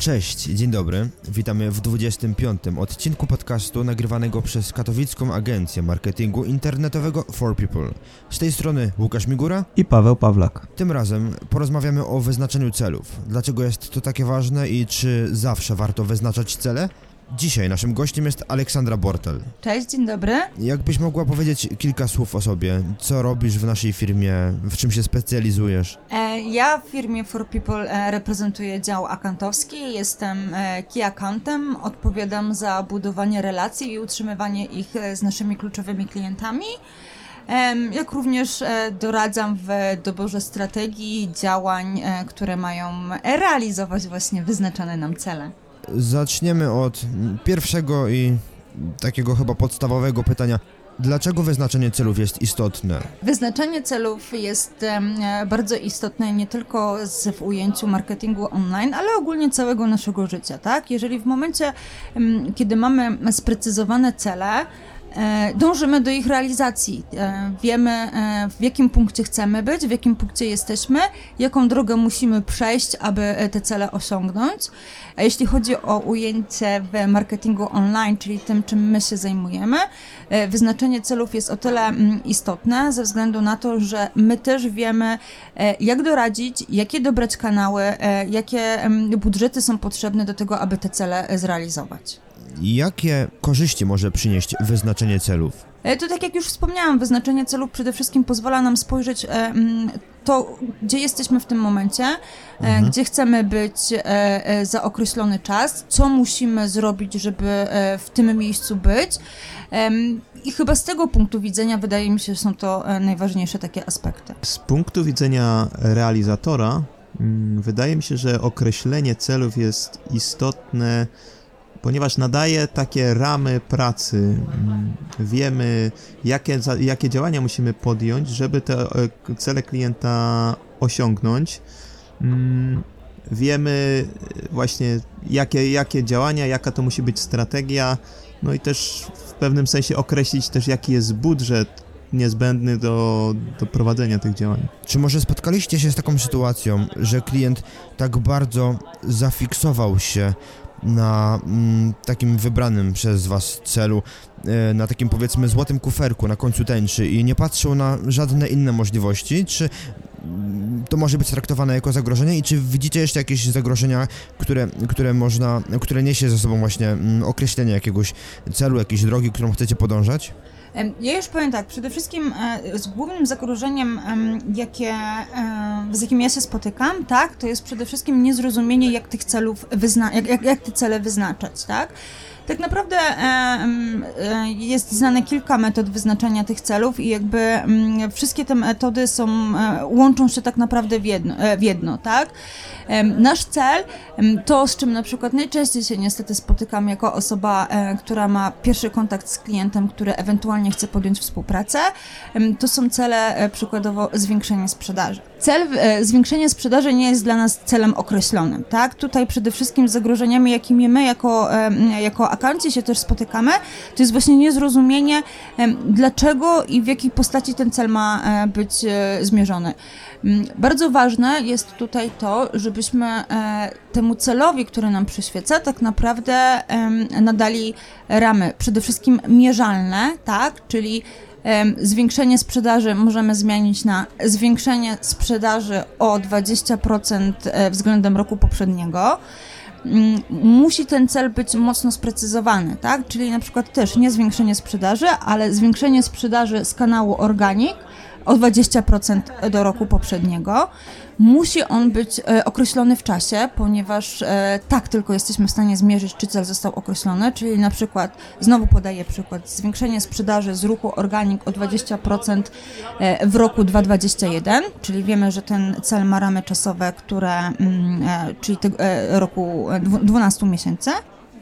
Cześć, dzień dobry. Witamy w 25. odcinku podcastu nagrywanego przez katowicką agencję marketingu internetowego For People. Z tej strony Łukasz Migura i Paweł Pawlak. Tym razem porozmawiamy o wyznaczeniu celów. Dlaczego jest to takie ważne i czy zawsze warto wyznaczać cele? Dzisiaj naszym gościem jest Aleksandra Bortel. Cześć, dzień dobry. Jakbyś mogła powiedzieć kilka słów o sobie? Co robisz w naszej firmie? W czym się specjalizujesz? E, ja w firmie For People e, reprezentuję dział akantowski. Jestem e, key accountem. Odpowiadam za budowanie relacji i utrzymywanie ich z naszymi kluczowymi klientami. Jak również doradzam w doborze strategii, działań, które mają realizować właśnie wyznaczone nam cele. Zaczniemy od pierwszego i takiego chyba podstawowego pytania. Dlaczego wyznaczenie celów jest istotne? Wyznaczenie celów jest bardzo istotne nie tylko w ujęciu marketingu online, ale ogólnie całego naszego życia, tak? Jeżeli w momencie, kiedy mamy sprecyzowane cele, dążymy do ich realizacji. E, wiemy, e, w jakim punkcie chcemy być, w jakim punkcie jesteśmy, jaką drogę musimy przejść, aby te cele osiągnąć. A jeśli chodzi o ujęcie w marketingu online, czyli tym, czym my się zajmujemy, wyznaczenie celów jest o tyle mm, istotne, ze względu na to, że my też wiemy, jak doradzić, jakie dobrać kanały, jakie mm, budżety są potrzebne do tego, aby te cele zrealizować. Jakie korzyści może przynieść wyznaczenie celów? E, to tak jak już wspomniałam, wyznaczenie celów przede wszystkim pozwala nam spojrzeć e, to, gdzie jesteśmy w tym momencie, e, mhm. gdzie chcemy być za określony czas, co musimy zrobić, żeby w tym miejscu być. I chyba z tego punktu widzenia wydaje mi się, że są to najważniejsze takie aspekty. Z punktu widzenia realizatora, mm, wydaje mi się, że określenie celów jest istotne ponieważ nadaje takie ramy pracy. Mm, wiemy, jakie, jakie działania musimy podjąć, żeby te e, cele klienta osiągnąć. Mm, wiemy właśnie, jakie, jakie działania, jaka to musi być strategia, no i też w pewnym sensie określić też, jaki jest budżet niezbędny do, do prowadzenia tych działań. Czy może spotkaliście się z taką sytuacją, że klient tak bardzo zafiksował się na mm, takim wybranym przez Was celu, e, na takim powiedzmy złotym kuferku na końcu tęczy i nie patrzą na żadne inne możliwości, czy mm, to może być traktowane jako zagrożenie i czy widzicie jeszcze jakieś zagrożenia, które, które można, które niesie ze sobą właśnie mm, określenie jakiegoś celu, jakiejś drogi, którą chcecie podążać? Ja już powiem tak, przede wszystkim e, z głównym zagrożeniem, jakie, e, z jakim ja się spotykam, tak, to jest przede wszystkim niezrozumienie, jak tych celów wyzna jak, jak, jak te cele wyznaczać, tak. Tak naprawdę e, jest znane kilka metod wyznaczania tych celów i jakby mm, wszystkie te metody są, łączą się tak naprawdę w jedno, w jedno tak. Nasz cel, to z czym na przykład najczęściej się niestety spotykam jako osoba, e, która ma pierwszy kontakt z klientem, który ewentualnie chce podjąć współpracę, to są cele e, przykładowo zwiększenie sprzedaży. Cel e, zwiększenia sprzedaży nie jest dla nas celem określonym, tak? Tutaj przede wszystkim zagrożeniami, jakimi my jako, jako akanci się też spotykamy, to jest właśnie niezrozumienie, dlaczego i w jakiej postaci ten cel ma być zmierzony. Bardzo ważne jest tutaj to, żebyśmy e, temu celowi, który nam przyświeca, tak naprawdę nadali ramy, przede wszystkim mierzalne, tak, czyli Zwiększenie sprzedaży możemy zmienić na zwiększenie sprzedaży o 20% e, względem roku poprzedniego. Mm, musi ten cel być mocno sprecyzowany, tak? Czyli na przykład też nie zwiększenie sprzedaży, ale zwiększenie sprzedaży z kanału Organic o 20% do roku poprzedniego. Musi on być e, określony w czasie, ponieważ e, tak tylko jesteśmy w stanie zmierzyć, czy cel został określony, czyli na przykład, znowu podaję przykład, zwiększenie sprzedaży z ruchu organik o 20% e, w roku 2021, czyli wiemy, że ten cel ma ramy czasowe, które, mm, czyli roku 12 miesięcy.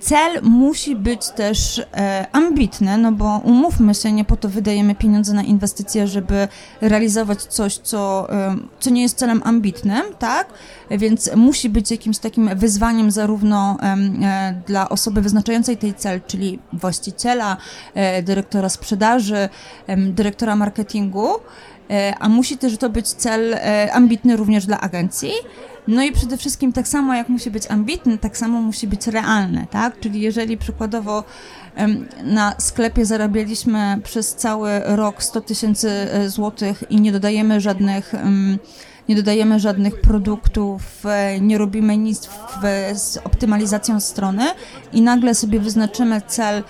Cel musi być też e, ambitny, no bo umówmy się, nie po to wydajemy pieniądze na inwestycje, żeby realizować coś, co, e, co nie jest celem ambitnym, tak? Więc musi być jakimś takim wyzwaniem zarówno e, dla osoby wyznaczającej tej cel, czyli właściciela, e, dyrektora sprzedaży, dyrektora marketingu, e, a musi też to być cel e, ambitny również dla agencji. No i przede wszystkim tak samo jak musi być ambitny, tak samo musi być realny, tak? Czyli jeżeli przykładowo na sklepie zarabialiśmy przez cały rok 100 tysięcy e, złotych i nie dodajemy żadnych nie dodajemy żadnych produktów, e, nie robimy nic w, z optymalizacją strony i nagle sobie wyznaczymy cel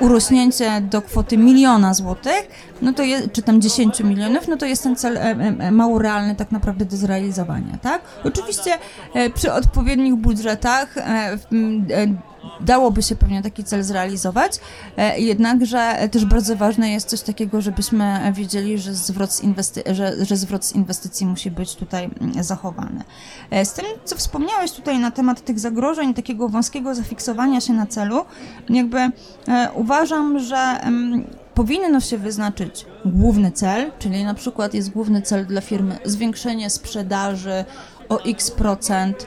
urośnięcie do kwoty miliona złotych, no to czy tam 10 milionów, no to jest ten cel e, e, mało realny tak naprawdę do zrealizowania, tak? Oczywiście e, przy odpowiednich budżetach dałoby się pewnie taki cel zrealizować, jednakże też bardzo ważne jest coś takiego, żebyśmy wiedzieli, że zwrot że, że zwrot z inwestycji musi być tutaj mm, zachowany. Z tym, co wspomniałeś tutaj na temat tych zagrożeń, takiego wąskiego zafiksowania się na celu, jakby uważam, że powinno się wyznaczyć główny cel, czyli na przykład jest główny cel dla firmy zwiększenie sprzedaży o x procent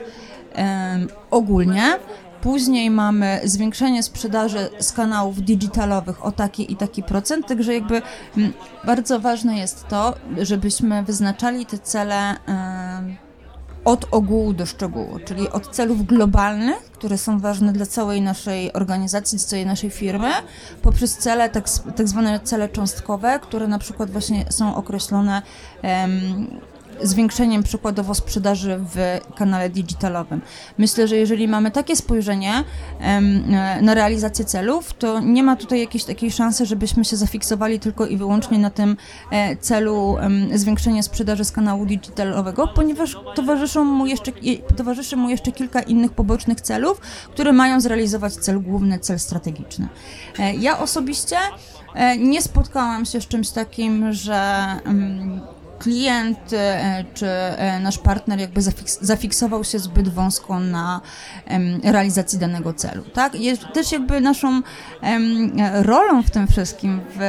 ogólnie. Później mamy zwiększenie sprzedaży z kanałów digitalowych o taki i taki procent, także jakby m, bardzo ważne jest to, żebyśmy wyznaczali te cele od ogółu do szczegółu, czyli od celów globalnych, które są ważne dla całej naszej organizacji, dla całej naszej firmy, poprzez cele, tak, tak zwane cele cząstkowe, które na przykład właśnie są określone zwiększeniem przykładowo sprzedaży w kanale digitalowym. Myślę, że jeżeli mamy takie spojrzenie na realizację celów, to nie ma tutaj jakiejś takiej szansy, żebyśmy się zafiksowali tylko i wyłącznie na tym e, celu zwiększenia sprzedaży z kanału digitalowego, ponieważ towarzyszą mu jeszcze, towarzyszy mu jeszcze kilka innych pobocznych celów, które mają zrealizować cel główny, cel strategiczny. E, ja osobiście e, nie spotkałam się z czymś takim, że klient e, czy e, nasz partner jakby zafiksował się zbyt wąsko na realizacji danego celu, tak? Jest też jakby naszą rolą w tym wszystkim w,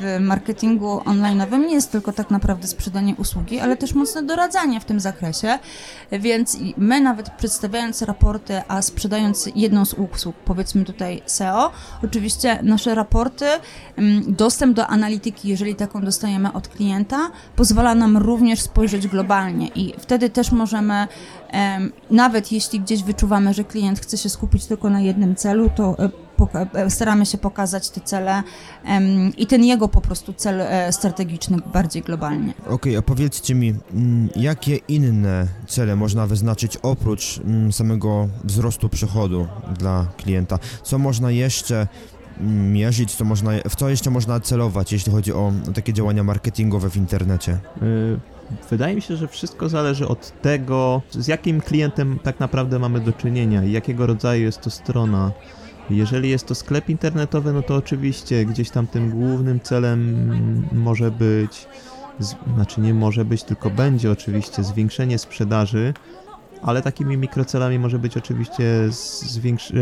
w marketingu online'owym nie jest tylko tak naprawdę sprzedanie usługi, ale też mocne doradzanie w tym zakresie, więc my nawet przedstawiając raporty, a sprzedając jedną z usług, powiedzmy tutaj SEO, oczywiście nasze raporty, dostęp do analityki, jeżeli taką dostajemy od klienta, pozwala nam również spojrzeć globalnie. I wtedy też możemy, nawet jeśli gdzieś wyczuwamy, że klient chce się skupić tylko na jednym celu, to e, staramy się pokazać te cele i ten jego po prostu cel e, strategiczny bardziej globalnie. Okej, okay, a powiedzcie mi, mm, jakie inne cele można wyznaczyć oprócz mm, samego wzrostu przychodu dla klienta? Co można jeszcze mierzyć, co można, w co jeszcze można celować, jeśli chodzi o takie działania marketingowe w internecie? Y, wydaje mi się, że wszystko zależy od tego, z jakim klientem tak naprawdę mamy do czynienia i jakiego rodzaju jest to strona. Jeżeli jest to sklep internetowy, no to oczywiście gdzieś tam tym głównym celem może być, znaczy nie może być, tylko będzie oczywiście zwiększenie sprzedaży, ale takimi mikrocelami może być oczywiście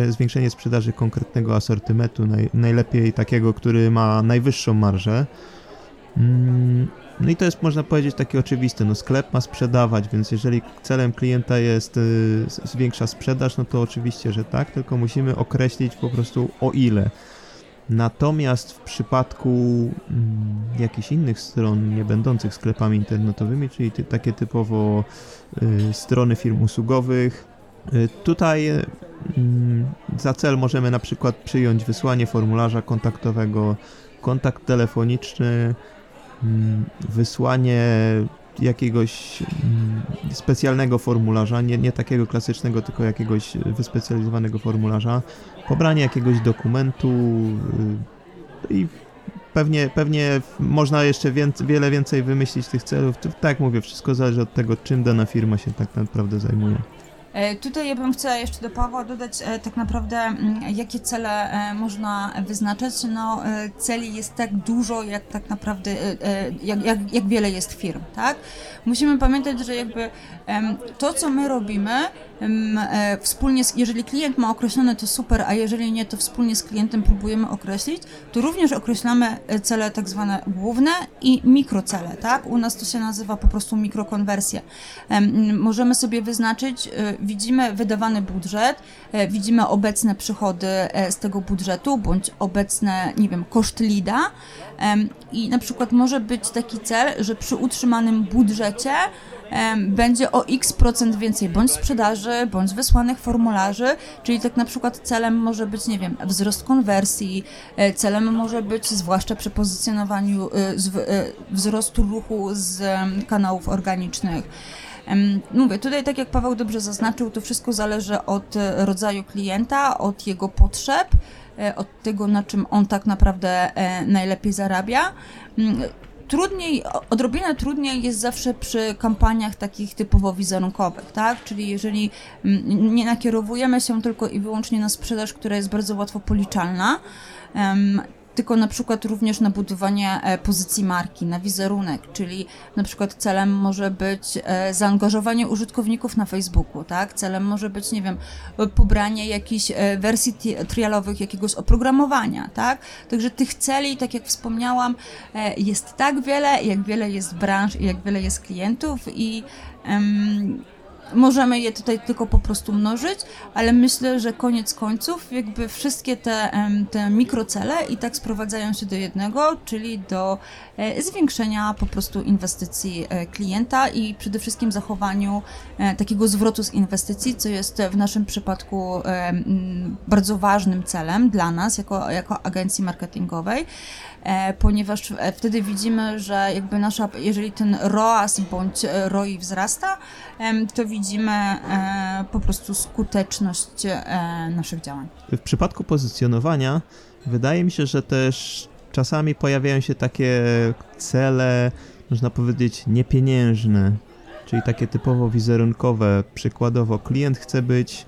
zwiększenie sprzedaży konkretnego asortymentu, naj, najlepiej takiego, który ma najwyższą marżę. Mm, no i to jest, można powiedzieć, takie oczywiste. No sklep ma sprzedawać, więc jeżeli celem klienta jest y, zwiększa sprzedaż, no to oczywiście, że tak, tylko musimy określić po prostu o ile. Natomiast w przypadku mm, jakichś innych stron nie będących sklepami internetowymi, czyli ty, takie typowo y, strony firm usługowych, y, tutaj y, za cel możemy na przykład przyjąć wysłanie formularza kontaktowego, kontakt telefoniczny, mm, wysłanie jakiegoś mm, specjalnego formularza, nie, nie takiego klasycznego, tylko jakiegoś wyspecjalizowanego formularza, pobranie jakiegoś dokumentu y, i pewnie, pewnie można jeszcze więcej, wiele więcej wymyślić tych celów. Tak mówię, wszystko zależy od tego, czym dana firma się tak naprawdę zajmuje. E, tutaj ja bym chciała jeszcze do Pawła dodać e, tak naprawdę, mm, jakie cele e, można wyznaczać. No, celi jest tak dużo, jak tak naprawdę, jak, jak, jak wiele jest firm, tak? Musimy pamiętać, że jakby to, co my robimy, wspólnie, z, jeżeli klient ma określone, to super, a jeżeli nie, to wspólnie z klientem próbujemy określić, to również określamy e, cele tak zwane główne i mikrocele, tak? U nas to się nazywa po prostu mikrokonwersje. Em, Możemy sobie wyznaczyć, e, widzimy wydawany budżet, e, widzimy obecne przychody e, z tego budżetu, bądź obecne, nie wiem, koszt lida i na przykład może być taki cel, że przy utrzymanym budżecie będzie o x procent więcej bądź sprzedaży, bądź wysłanych formularzy, czyli tak na przykład celem może być, nie wiem, wzrost konwersji, e, celem może być, zwłaszcza przy pozycjonowaniu e, e, wzrostu ruchu z kanałów organicznych. Mówię, tutaj tak jak Paweł dobrze zaznaczył, to wszystko zależy od rodzaju klienta, od jego potrzeb, od tego, na czym on tak naprawdę najlepiej zarabia. Trudniej, odrobinę trudniej jest zawsze przy kampaniach takich typowo wizerunkowych, tak? Czyli jeżeli mm, nie nakierowujemy się tylko i wyłącznie na sprzedaż, która jest bardzo łatwo policzalna, tylko na przykład również na budowanie e, pozycji marki, na wizerunek, czyli na przykład celem może być e, zaangażowanie użytkowników na Facebooku, tak? Celem może być, nie wiem, pobranie jakichś e, wersji tri- trialowych jakiegoś oprogramowania, tak? Także tych celi, tak jak wspomniałam, jest tak wiele, jak wiele jest branż i jak wiele jest klientów i możemy je tutaj tylko po prostu mnożyć, ale myślę, że koniec końców jakby wszystkie te, te mikrocele i tak sprowadzają się do jednego, czyli do e, zwiększenia po prostu inwestycji e, klienta i przede wszystkim zachowaniu e, takiego zwrotu z inwestycji, co jest w naszym przypadku bardzo ważnym celem dla nas jako, jako agencji marketingowej ponieważ e, wtedy widzimy, że jakby nasza, jeżeli ten ROAS bądź e, ROI wzrasta, to widzimy e, po prostu skuteczność e, naszych działań. W przypadku pozycjonowania wydaje mi się, że też czasami pojawiają się takie cele, można powiedzieć, niepieniężne, czyli takie typowo wizerunkowe. Przykładowo, klient chce być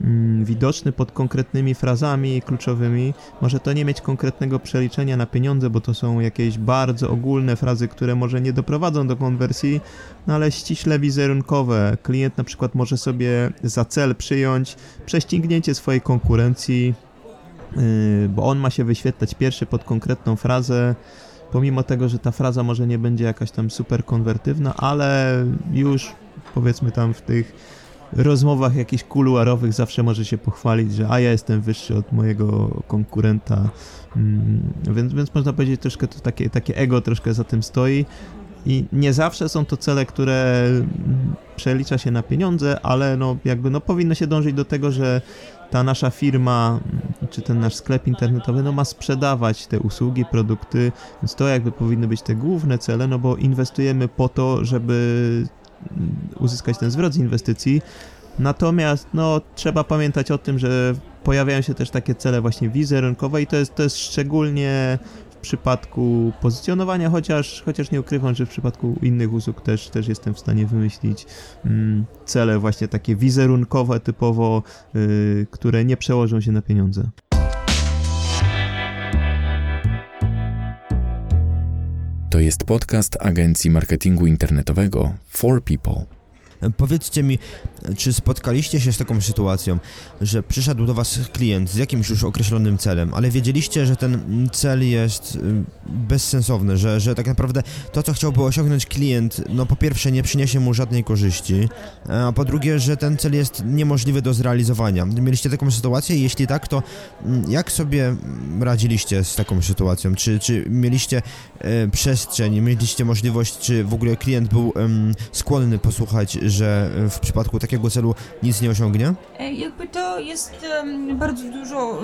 mm, widoczny pod konkretnymi frazami kluczowymi. Może to nie mieć konkretnego przeliczenia na pieniądze, bo to są jakieś bardzo ogólne frazy, które może nie doprowadzą do konwersji, no ale ściśle wizerunkowe. Klient na przykład może sobie za cel przyjąć prześcignięcie swojej konkurencji, yy, bo on ma się wyświetlać pierwszy pod konkretną frazę, pomimo tego, że ta fraza może nie będzie jakaś tam super konwertywna, ale już powiedzmy tam w tych rozmowach jakichś kuluarowych zawsze może się pochwalić, że a ja jestem wyższy od mojego konkurenta, Mm, więc, więc można powiedzieć troszkę to takie, takie ego troszkę za tym stoi. I nie zawsze są to cele, które mm, przelicza się na pieniądze, ale no jakby no powinno się dążyć do tego, że ta nasza firma, mm, czy ten nasz sklep internetowy, no ma sprzedawać te usługi, produkty, więc to jakby powinny być te główne cele, no bo inwestujemy po to, żeby uzyskać ten zwrot z inwestycji. Natomiast no trzeba pamiętać o tym, że pojawiają się też takie cele właśnie wizerunkowe i to jest, to jest szczególnie w przypadku pozycjonowania, chociaż, chociaż nie ukrywam, że w przypadku innych usług też, też jestem w stanie wymyślić mm, cele właśnie takie wizerunkowe typowo, y, które nie przełożą się na pieniądze. To jest podcast agencji marketingu internetowego For People. Powiedzcie mi, czy spotkaliście się z taką sytuacją, że przyszedł do Was klient z jakimś już określonym celem, ale wiedzieliście, że ten cel jest y, bezsensowny, że, że tak naprawdę to, co chciałby osiągnąć klient, no po pierwsze nie przyniesie mu żadnej korzyści, a po drugie, że ten cel jest niemożliwy do zrealizowania. Mieliście taką sytuację? Jeśli tak, to mm, jak sobie radziliście z taką sytuacją? Czy, czy mieliście e, przestrzeń, mieliście możliwość, czy w ogóle klient był skłonny posłuchać, że w przypadku takiego celu nic nie osiągnie? E, Jakby to jest bardzo dużo,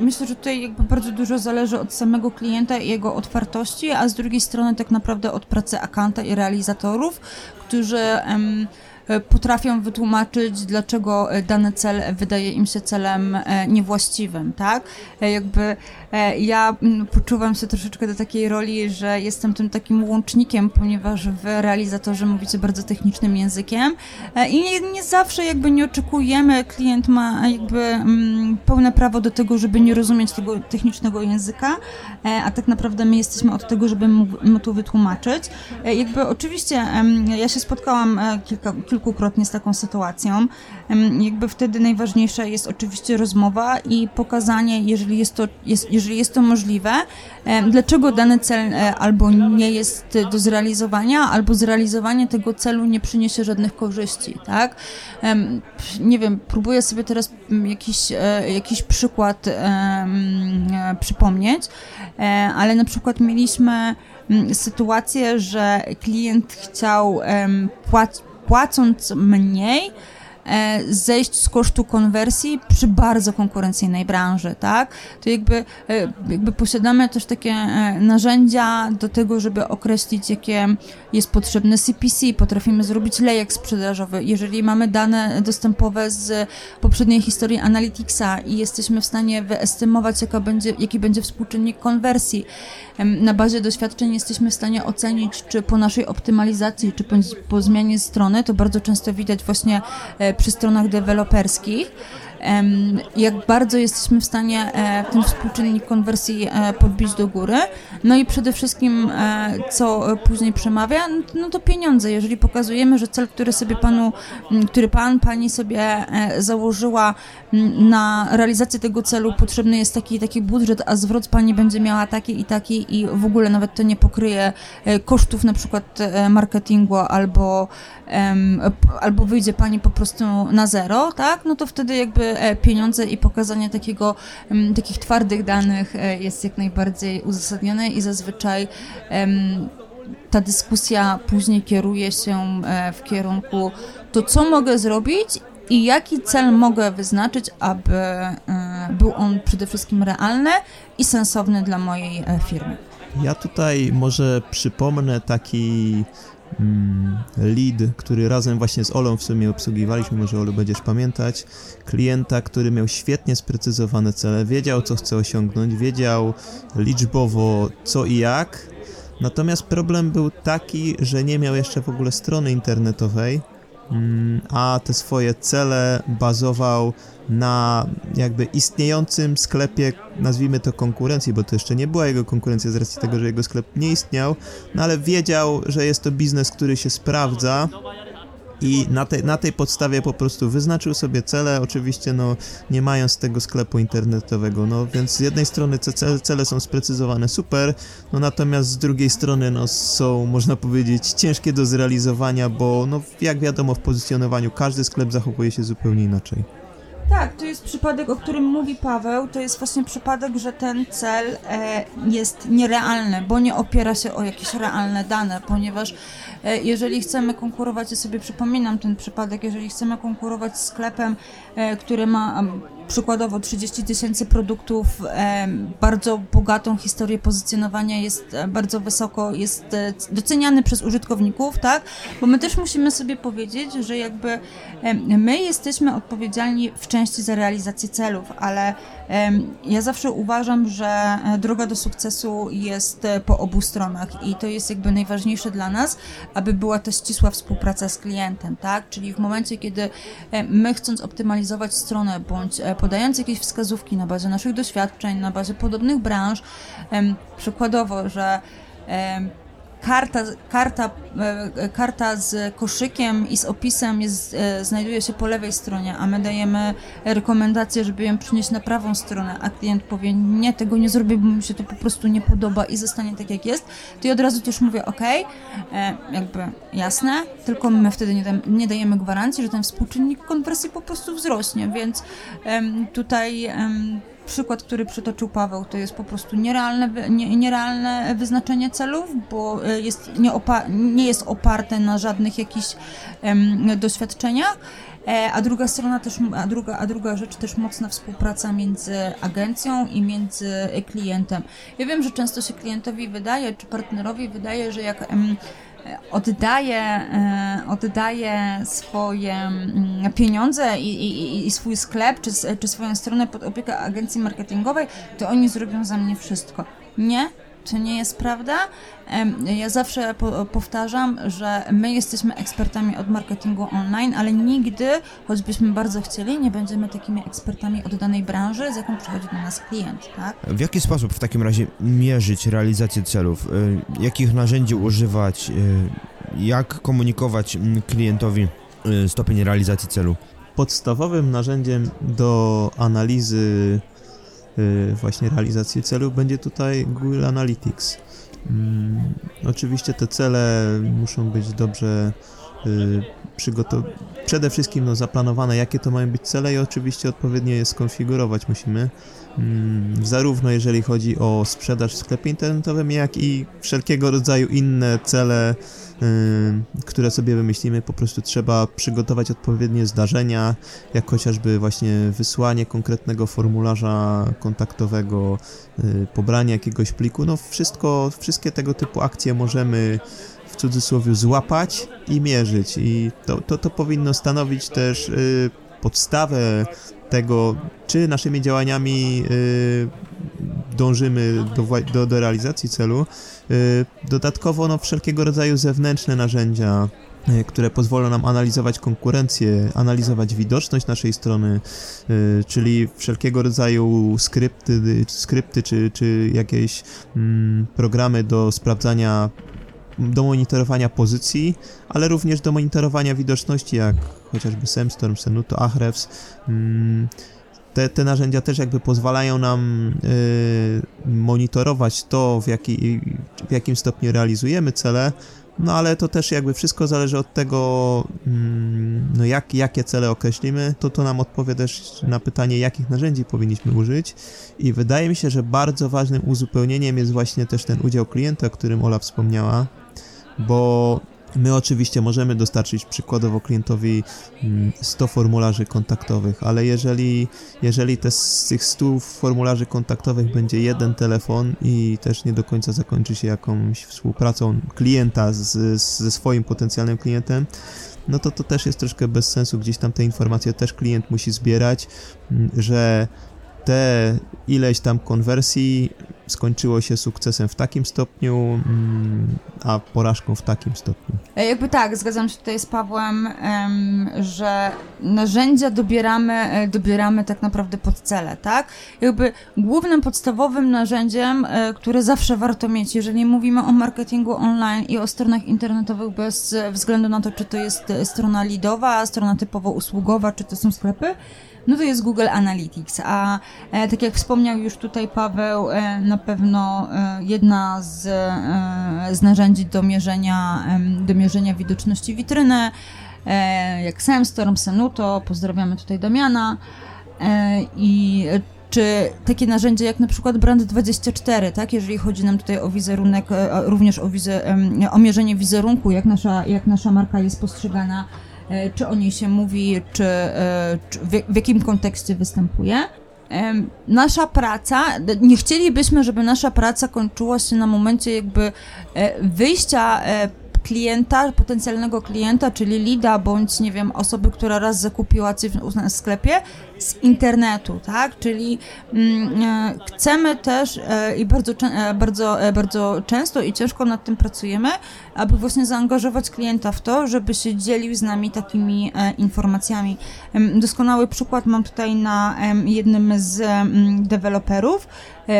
myślę, że tutaj jakby bardzo dużo zależy od samego klienta i jego otwartości, a z drugiej strony tak naprawdę od pracy akanta i realizatorów, którzy e, potrafią wytłumaczyć, dlaczego e, dany cel wydaje im się celem e, niewłaściwym, tak? E, Jakby e, ja mm, poczuwam się troszeczkę do takiej roli, że jestem tym takim łącznikiem, ponieważ wy realizatorzy mówicie bardzo technicznym językiem e, i nie, nie zawsze jakby nie oczekujemy, klient ma jakby mm, pełne prawo do tego, żeby nie rozumieć tego technicznego języka, e, a tak naprawdę my jesteśmy od tego, żeby mu, to wytłumaczyć. E, jakby oczywiście ja się spotkałam e, kilka, kilku kilkukrotnie z taką sytuacją. Jakby wtedy najważniejsza jest oczywiście rozmowa i pokazanie, jeżeli jest to, jest, jeżeli jest to możliwe, dlaczego dany cel e, albo nie jest do zrealizowania, albo zrealizowanie tego celu nie przyniesie żadnych korzyści, tak? Nie wiem, próbuję sobie teraz mm, jakiś, e, jakiś przykład e, przypomnieć, ale na przykład mieliśmy mm, sytuację, że klient chciał płac- płacąc mniej zejść z kosztu konwersji przy bardzo konkurencyjnej branży, tak? To jakby, e, jakby posiadamy też takie e, narzędzia do tego, żeby określić, jakie jest potrzebne CPC, potrafimy zrobić lejek sprzedażowy. Jeżeli mamy dane dostępowe z poprzedniej historii Analyticsa i jesteśmy w stanie wyestymować, jaka będzie, jaki będzie współczynnik konwersji, na bazie doświadczeń jesteśmy w stanie ocenić, czy po naszej optymalizacji, czy po, po zmianie strony, to bardzo często widać właśnie e, przy stronach deweloperskich, jak bardzo jesteśmy w stanie e, ten współczynnik konwersji e, podbić do góry. No i przede wszystkim, e, co później przemawia, no, to pieniądze. Jeżeli pokazujemy, że cel, który sobie panu, który pan, pani sobie założyła na realizację tego celu, potrzebny jest taki taki budżet, a zwrot pani będzie miała taki i taki i w ogóle nawet to nie pokryje kosztów na przykład marketingu albo, albo wyjdzie pani po prostu na zero, tak? No to wtedy jakby pieniądze i pokazanie takiego, em, takich twardych danych e, jest jak najbardziej uzasadnione i zazwyczaj ta dyskusja później kieruje się e, w kierunku to, co mogę zrobić i jaki cel mogę wyznaczyć, aby e, był on przede wszystkim realny i sensowny dla mojej e, firmy. Ja tutaj może przypomnę taki mm, lead, który razem właśnie z Olą w sumie obsługiwaliśmy, może Olu będziesz pamiętać, klienta, który miał świetnie sprecyzowane cele, wiedział co chce osiągnąć, wiedział liczbowo co i jak, natomiast problem był taki, że nie miał jeszcze w ogóle strony internetowej, mm, a te swoje cele bazował na jakby istniejącym sklepie, nazwijmy to konkurencji, bo to jeszcze nie była jego konkurencja z racji tego, że jego sklep nie istniał, no ale wiedział, że jest to biznes, który się sprawdza i na, tej na tej podstawie po prostu wyznaczył sobie cele, oczywiście no nie mając tego sklepu internetowego, no więc z jednej strony te cele, cele są sprecyzowane super, no natomiast z drugiej strony no są, można powiedzieć, ciężkie do zrealizowania, bo no jak wiadomo w pozycjonowaniu każdy sklep zachowuje się zupełnie inaczej. Tak, to jest przypadek, o którym mówi Paweł. To jest właśnie przypadek, że ten cel e, jest nierealny, bo nie opiera się o jakieś realne dane, ponieważ e, jeżeli chcemy konkurować, ja sobie przypominam ten przypadek, jeżeli chcemy konkurować z sklepem, e, który ma przykładowo 30 tysięcy produktów, em, bardzo bogatą historię pozycjonowania, jest e, bardzo wysoko, jest e, doceniany przez użytkowników, tak? Bo my też musimy sobie powiedzieć, że jakby my jesteśmy odpowiedzialni w części za realizację celów, ale ja zawsze uważam, że e, droga do sukcesu jest e, po obu stronach i to jest jakby najważniejsze dla nas, aby była to ścisła współpraca z klientem, tak? Czyli w momencie, kiedy e, my chcąc optymalizować stronę bądź podając jakieś wskazówki na bazie naszych doświadczeń, na bazie podobnych branż, przykładowo, że karta, karta, e, karta z koszykiem i z opisem jest, e, znajduje się po lewej stronie, a my dajemy rekomendację, żeby ją przynieść na prawą stronę, a klient powie, nie, tego nie zrobię, bo mi się to po prostu nie podoba i zostanie tak jak jest, to ja od razu też mówię, ok, jakby jasne, tylko my wtedy nie, nie dajemy gwarancji, że ten współczynnik konwersji po prostu wzrośnie, więc tutaj przykład, który przytoczył Paweł, to jest po prostu nierealne, nie, nierealne wyznaczenie celów, bo e, jest, nie, nie jest oparte na żadnych jakichś em, doświadczeniach. E, A druga strona też, a druga, a druga rzecz też mocna współpraca między agencją i między klientem. Ja wiem, że często się klientowi wydaje, czy partnerowi wydaje, że jak em, oddaje, oddaje swoje mm, pieniądze i, i, i swój sklep, czy, czy swoją stronę pod opiekę agencji marketingowej, to oni zrobią za mnie wszystko. Nie, to nie jest prawda. Ja zawsze po, powtarzam, że my jesteśmy ekspertami od marketingu online, ale nigdy, choćbyśmy bardzo chcieli, nie będziemy takimi ekspertami od danej branży, z jaką przychodzi do nas klient, tak? W jaki sposób w takim razie mierzyć realizację celów? Y, Jakich narzędzi używać? Y, Jak komunikować mm, klientowi y, stopień realizacji celu? Podstawowym narzędziem do analizy właśnie realizacji celu będzie tutaj Google Analytics. Mm, oczywiście te cele muszą być dobrze y, przygotowane, przede wszystkim no, zaplanowane, jakie to mają być cele i oczywiście odpowiednio je skonfigurować musimy. Mm, zarówno jeżeli chodzi o sprzedaż w sklepie internetowym, jak i wszelkiego rodzaju inne cele, y, które sobie wymyślimy. Po prostu trzeba przygotować odpowiednie zdarzenia, jak chociażby właśnie wysłanie konkretnego formularza kontaktowego, y, pobranie jakiegoś pliku. No wszystko, wszystkie tego typu akcje możemy w cudzysłowie złapać i mierzyć i to, to, to powinno stanowić też y, podstawę tego, czy naszymi działaniami y, dążymy do, do, do, realizacji celu. Y, dodatkowo no, wszelkiego rodzaju zewnętrzne narzędzia, y, które pozwolą nam analizować konkurencję, analizować widoczność naszej strony, y, czyli wszelkiego rodzaju skrypty, skrypty czy, czy jakieś mm, programy do sprawdzania do monitorowania pozycji, ale również do monitorowania widoczności, jak chociażby Semstorm, Senuto, Ahrefs. Mm, te, te narzędzia też jakby pozwalają nam y, monitorować to, w, jaki, w jakim stopniu realizujemy cele, no ale to też jakby wszystko zależy od tego, mm, no jak, jakie cele określimy, to to nam odpowie też na pytanie, jakich narzędzi powinniśmy użyć. I wydaje mi się, że bardzo ważnym uzupełnieniem jest właśnie też ten udział klienta, o którym Ola wspomniała, bo My oczywiście możemy dostarczyć przykładowo klientowi 100 mm, formularzy kontaktowych, ale jeżeli, jeżeli te, z tych 100 formularzy kontaktowych będzie jeden telefon i też nie do końca zakończy się jakąś współpracą klienta z, ze swoim potencjalnym klientem, no to to też jest troszkę bez sensu. Gdzieś tam te informacje też klient musi zbierać, mm, że te ileś tam konwersji skończyło się sukcesem w takim stopniu, mm, a porażką w takim stopniu. E, jakby tak, zgadzam się tutaj z Pawłem, że narzędzia dobieramy, e, dobieramy tak naprawdę pod cele, tak? Jakby głównym, podstawowym narzędziem, e, które zawsze warto mieć, jeżeli mówimy o marketingu online i o stronach internetowych bez względu na to, czy to jest strona lidowa, strona typowo usługowa, czy to są sklepy, no to jest Google Analytics, a e, tak jak wspomniał już tutaj Paweł, e, na pewno e, jedna z, z narzędzi do mierzenia, do mierzenia widoczności witryny, jak Samstorm, Senuto, pozdrawiamy tutaj Damiana i czy takie narzędzie jak na przykład Brand24, tak, jeżeli chodzi nam tutaj o wizerunek, również o, wize, o mierzenie wizerunku, jak nasza, jak nasza marka jest postrzegana czy o niej się mówi, czy, e, czy w, w jakim kontekście występuje. Nasza praca, nie chcielibyśmy, żeby nasza praca kończyła się na momencie jakby e, wyjścia klienta, potencjalnego klienta, czyli lida, bądź nie wiem, osoby, która raz zakupiła coś w sklepie, z internetu, tak? Czyli mm, e, chcemy też e, i bardzo, e, bardzo, bardzo często i ciężko nad tym pracujemy, aby właśnie zaangażować klienta w to, żeby się dzielił z nami takimi informacjami. Doskonały przykład mam tutaj na jednym z deweloperów.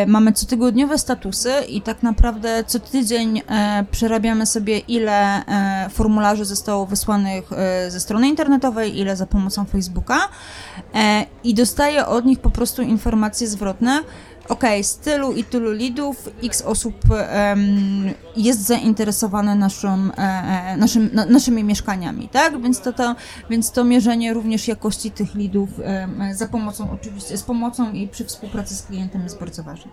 Mamy cotygodniowe statusy i tak naprawdę co tydzień przerabiamy sobie, ile formularzy zostało wysłanych ze strony internetowej, ile za pomocą Facebooka i dostaję od nich po prostu informacje zwrotne. Ok, z tylu i tylu lidów x osób um, jest zainteresowane naszą, e, e naszym, na, naszymi mieszkaniami, tak? Więc to, to, więc to mierzenie również jakości tych lidów e, za pomocą, oczywiście, z pomocą i przy współpracy z klientem jest bardzo ważne.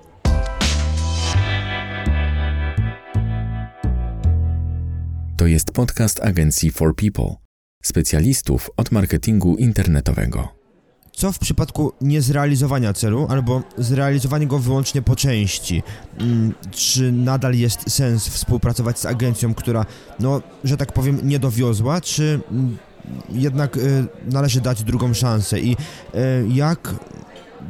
To jest podcast agencji For People, specjalistów od marketingu internetowego. Co w przypadku niezrealizowania celu albo zrealizowania go wyłącznie po części? Mm, czy nadal jest sens współpracować z agencją, która, no, że tak powiem, nie dowiozła, czy mm, jednak y, należy dać drugą szansę? I y, jak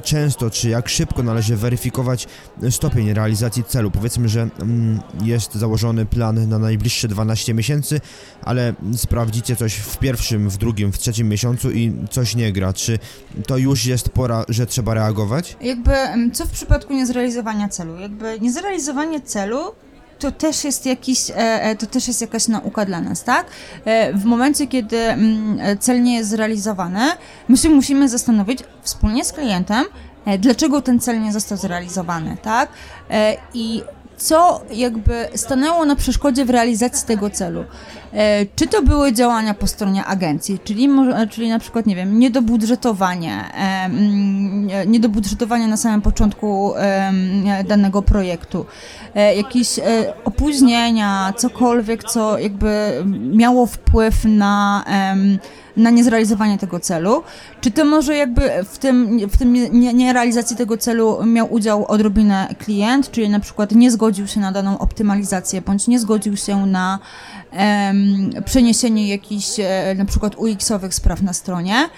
często czy jak szybko należy weryfikować stopień realizacji celu. Powiedzmy, że mm, jest założony plan na najbliższe 12 miesięcy, ale sprawdzicie coś w pierwszym, w drugim, w trzecim miesiącu i coś nie gra. Czy to już jest pora, że trzeba reagować? Jakby, co w przypadku niezrealizowania celu? Jakby niezrealizowanie celu to też jest jakiś, e, e, to też jest jakaś nauka dla nas, tak? W momencie, kiedy mm, cel nie jest zrealizowany, my się musimy zastanowić wspólnie z klientem, dlaczego ten cel nie został zrealizowany, tak? I co jakby stanęło na przeszkodzie w realizacji tego celu. E, czy to były działania po stronie agencji, czyli, czyli na przykład, nie wiem, niedobudżetowanie, e, niedobudżetowanie na samym początku e, danego projektu, jakieś opóźnienia, cokolwiek, co jakby miało wpływ na na niezrealizowanie tego celu. Czy to może jakby w tym, w tym nierealizacji nie tego celu miał udział odrobinę klient, czyli na przykład nie zgodził się na daną optymalizację, bądź nie zgodził się na um, przeniesienie jakichś e, na przykład UX-owych spraw na stronie.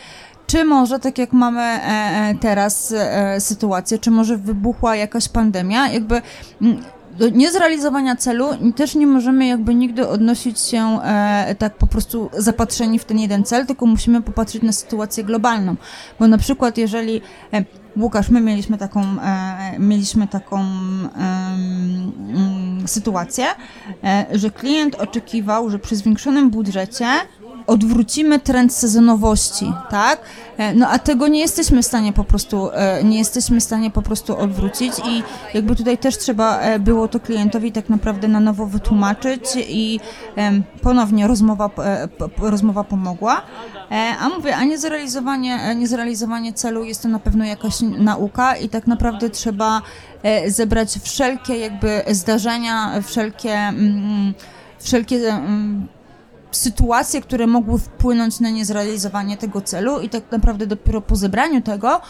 Czy może, tak jak mamy e, e, teraz sytuację, czy może wybuchła jakaś pandemia, jakby do niezrealizowania celu też nie możemy jakby nigdy odnosić się e, tak po prostu zapatrzeni w ten jeden cel, tylko musimy popatrzeć na sytuację globalną. Bo na przykład jeżeli e, Łukasz, my mieliśmy taką, e, mieliśmy taką sytuację, e, że klient oczekiwał, że przy zwiększonym budżecie odwrócimy trend sezonowości, tak? E, no a tego nie jesteśmy w stanie po prostu, e, nie jesteśmy w stanie po prostu odwrócić i jakby tutaj też trzeba e, było to klientowi tak naprawdę na nowo wytłumaczyć i ponownie rozmowa, rozmowa pomogła. A mówię, a niezrealizowanie, niezrealizowanie celu jest to na pewno jakaś nauka i tak naprawdę trzeba zebrać wszelkie jakby zdarzenia, wszelkie, mm, wszelkie mm, sytuacje, które mogły wpłynąć na niezrealizowanie tego celu i tak naprawdę dopiero po zebraniu tego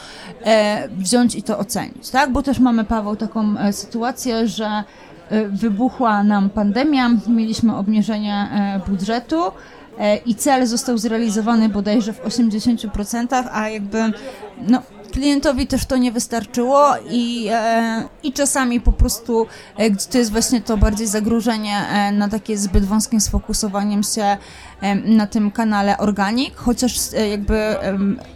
e, wziąć i to ocenić, tak? Bo też mamy, Paweł, taką e, sytuację, że e, wybuchła nam pandemia, mieliśmy obniżenie e, budżetu, e, i cel został zrealizowany bodajże w 80%, a jakby no, klientowi też to nie wystarczyło i, e, i czasami po prostu, e, to jest właśnie to bardziej zagrożenie e, na takie zbyt wąskim sfokusowaniem się e, na tym kanale organik, chociaż e, jakby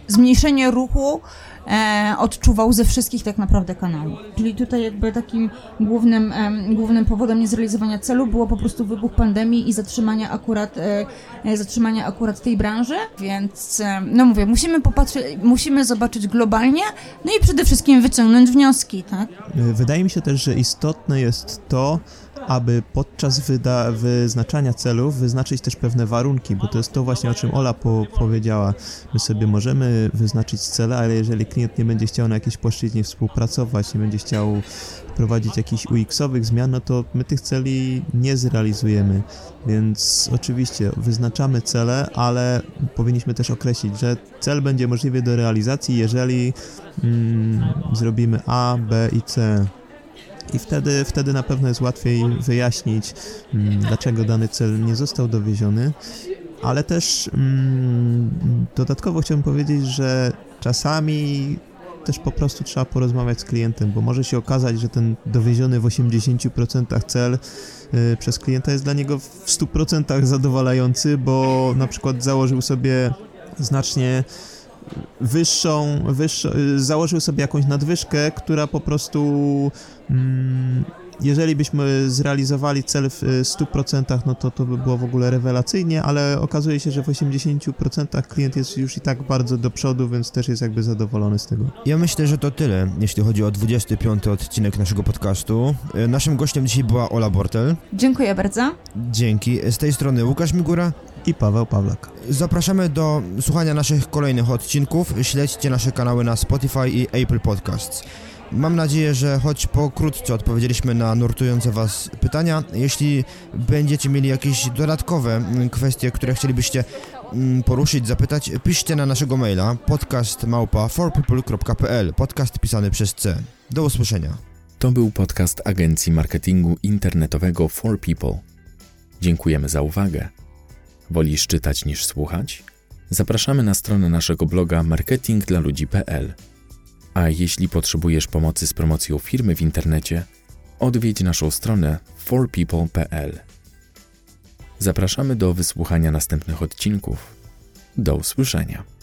zmniejszenie ruchu e, odczuwał ze wszystkich tak naprawdę kanałów. Czyli tutaj jakby takim głównym, e, głównym powodem niezrealizowania celu było po prostu wybuch pandemii i zatrzymania akurat, e, e zatrzymania akurat tej branży, więc e, no mówię, musimy popatrzeć, musimy zobaczyć globalnie, no i przede wszystkim wyciągnąć wnioski, tak? Wydaje mi się też, że istotne jest to, aby podczas wyda- wyznaczania celów wyznaczyć też pewne warunki, bo to jest to właśnie, o czym Ola po- powiedziała. My sobie możemy wyznaczyć cele, ale jeżeli klient nie będzie chciał na jakiejś płaszczyźnie współpracować, nie będzie chciał wprowadzić jakichś UX-owych zmian, no to my tych celi nie zrealizujemy. Więc oczywiście wyznaczamy cele, ale powinniśmy też określić, że cel będzie możliwy do realizacji, jeżeli mm, zrobimy A, B i C i wtedy, wtedy na pewno jest łatwiej wyjaśnić, mm, dlaczego dany cel nie został dowieziony. Ale też mm, dodatkowo chciałbym powiedzieć, że czasami też po prostu trzeba porozmawiać z klientem, bo może się okazać, że ten dowieziony w 80% cel y, przez klienta jest dla niego w 100% zadowalający, bo na przykład założył sobie znacznie wyższą, wyższą, założył sobie jakąś nadwyżkę, która po prostu mm, jeżeli byśmy zrealizowali cel w 100%, no to to by było w ogóle rewelacyjnie, ale okazuje się, że w 80% klient jest już i tak bardzo do przodu, więc też jest jakby zadowolony z tego. Ja myślę, że to tyle, jeśli chodzi o 25 odcinek naszego podcastu. E, naszym gościem dzisiaj była Ola Bortel. Dziękuję bardzo. Dzięki. Z tej strony Łukasz Migura i Paweł Pawlak. Zapraszamy do słuchania naszych kolejnych odcinków. Śledźcie nasze kanały na Spotify i Apple Podcasts. Mam nadzieję, że choć pokrótce odpowiedzieliśmy na nurtujące Was pytania, jeśli będziecie mieli jakieś dodatkowe kwestie, które chcielibyście mm, poruszyć, zapytać, piszcie na naszego maila podcastmałpa4people.pl podcast pisany przez C. Do usłyszenia. To był podcast agencji marketingu internetowego For People. Dziękujemy za uwagę. Wolisz czytać niż słuchać? Zapraszamy na stronę naszego bloga marketingdlaludzi.pl. A jeśli potrzebujesz pomocy z promocją firmy w internecie, odwiedź naszą stronę forpeople.pl. Zapraszamy do wysłuchania następnych odcinków. Do usłyszenia.